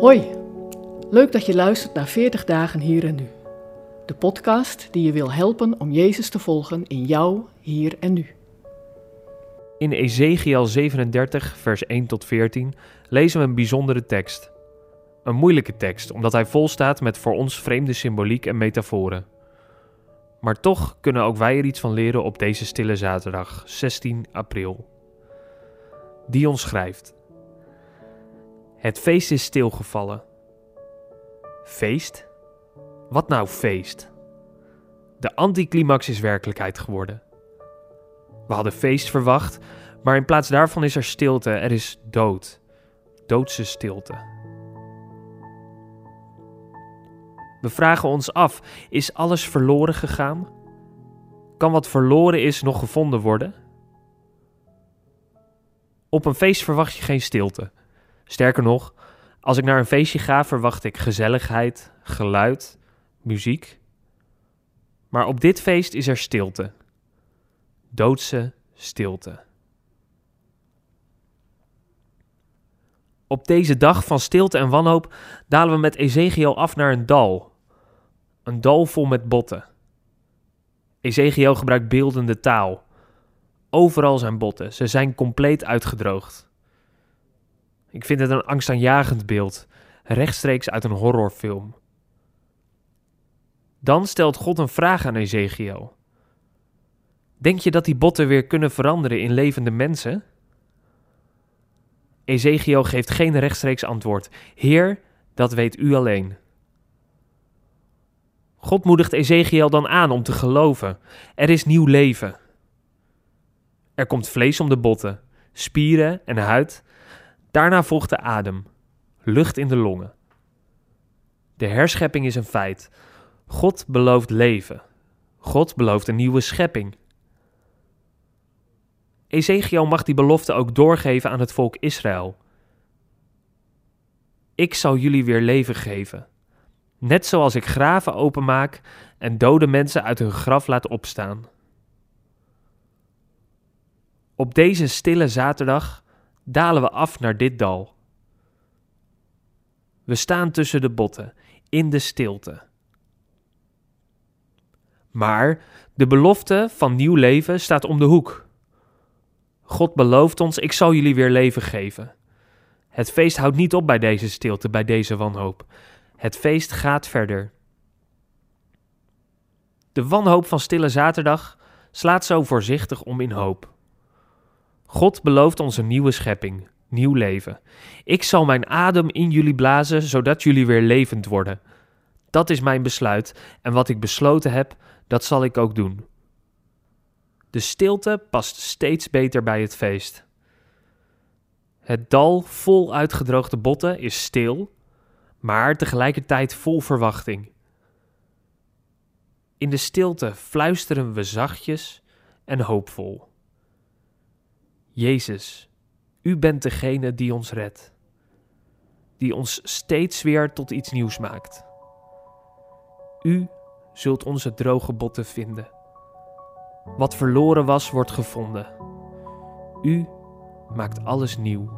Hoi, leuk dat je luistert naar 40 dagen hier en nu. De podcast die je wil helpen om Jezus te volgen in jou, hier en nu. In Ezekiel 37, vers 1 tot 14 lezen we een bijzondere tekst. Een moeilijke tekst, omdat hij vol staat met voor ons vreemde symboliek en metaforen. Maar toch kunnen ook wij er iets van leren op deze stille zaterdag, 16 april. Dion schrijft: Het feest is stilgevallen. Feest? Wat nou feest? De anticlimax is werkelijkheid geworden. We hadden feest verwacht, maar in plaats daarvan is er stilte, er is dood. Doodse stilte. We vragen ons af: is alles verloren gegaan? Kan wat verloren is nog gevonden worden? Op een feest verwacht je geen stilte. Sterker nog, als ik naar een feestje ga, verwacht ik gezelligheid, geluid, muziek. Maar op dit feest is er stilte. Doodse stilte. Op deze dag van stilte en wanhoop dalen we met Ezekiel af naar een dal. Een dal vol met botten. Ezekiel gebruikt beeldende taal. Overal zijn botten, ze zijn compleet uitgedroogd. Ik vind het een angstaanjagend beeld, rechtstreeks uit een horrorfilm. Dan stelt God een vraag aan Ezekiel. Denk je dat die botten weer kunnen veranderen in levende mensen? Ezekiel geeft geen rechtstreeks antwoord. Heer, dat weet u alleen. God moedigt Ezekiel dan aan om te geloven. Er is nieuw leven. Er komt vlees om de botten, spieren en huid. Daarna volgt de adem, lucht in de longen. De herschepping is een feit. God belooft leven. God belooft een nieuwe schepping. Ezekiel mag die belofte ook doorgeven aan het volk Israël. Ik zal jullie weer leven geven, net zoals ik graven openmaak en dode mensen uit hun graf laat opstaan. Op deze stille zaterdag dalen we af naar dit dal. We staan tussen de botten, in de stilte. Maar de belofte van nieuw leven staat om de hoek. God belooft ons: ik zal jullie weer leven geven. Het feest houdt niet op bij deze stilte, bij deze wanhoop. Het feest gaat verder. De wanhoop van Stille Zaterdag slaat zo voorzichtig om in hoop. God belooft ons een nieuwe schepping, nieuw leven. Ik zal mijn adem in jullie blazen, zodat jullie weer levend worden. Dat is mijn besluit en wat ik besloten heb, dat zal ik ook doen. De stilte past steeds beter bij het feest. Het dal vol uitgedroogde botten is stil, maar tegelijkertijd vol verwachting. In de stilte fluisteren we zachtjes en hoopvol. Jezus, u bent degene die ons redt, die ons steeds weer tot iets nieuws maakt. U zult onze droge botten vinden. Wat verloren was, wordt gevonden. U maakt alles nieuw.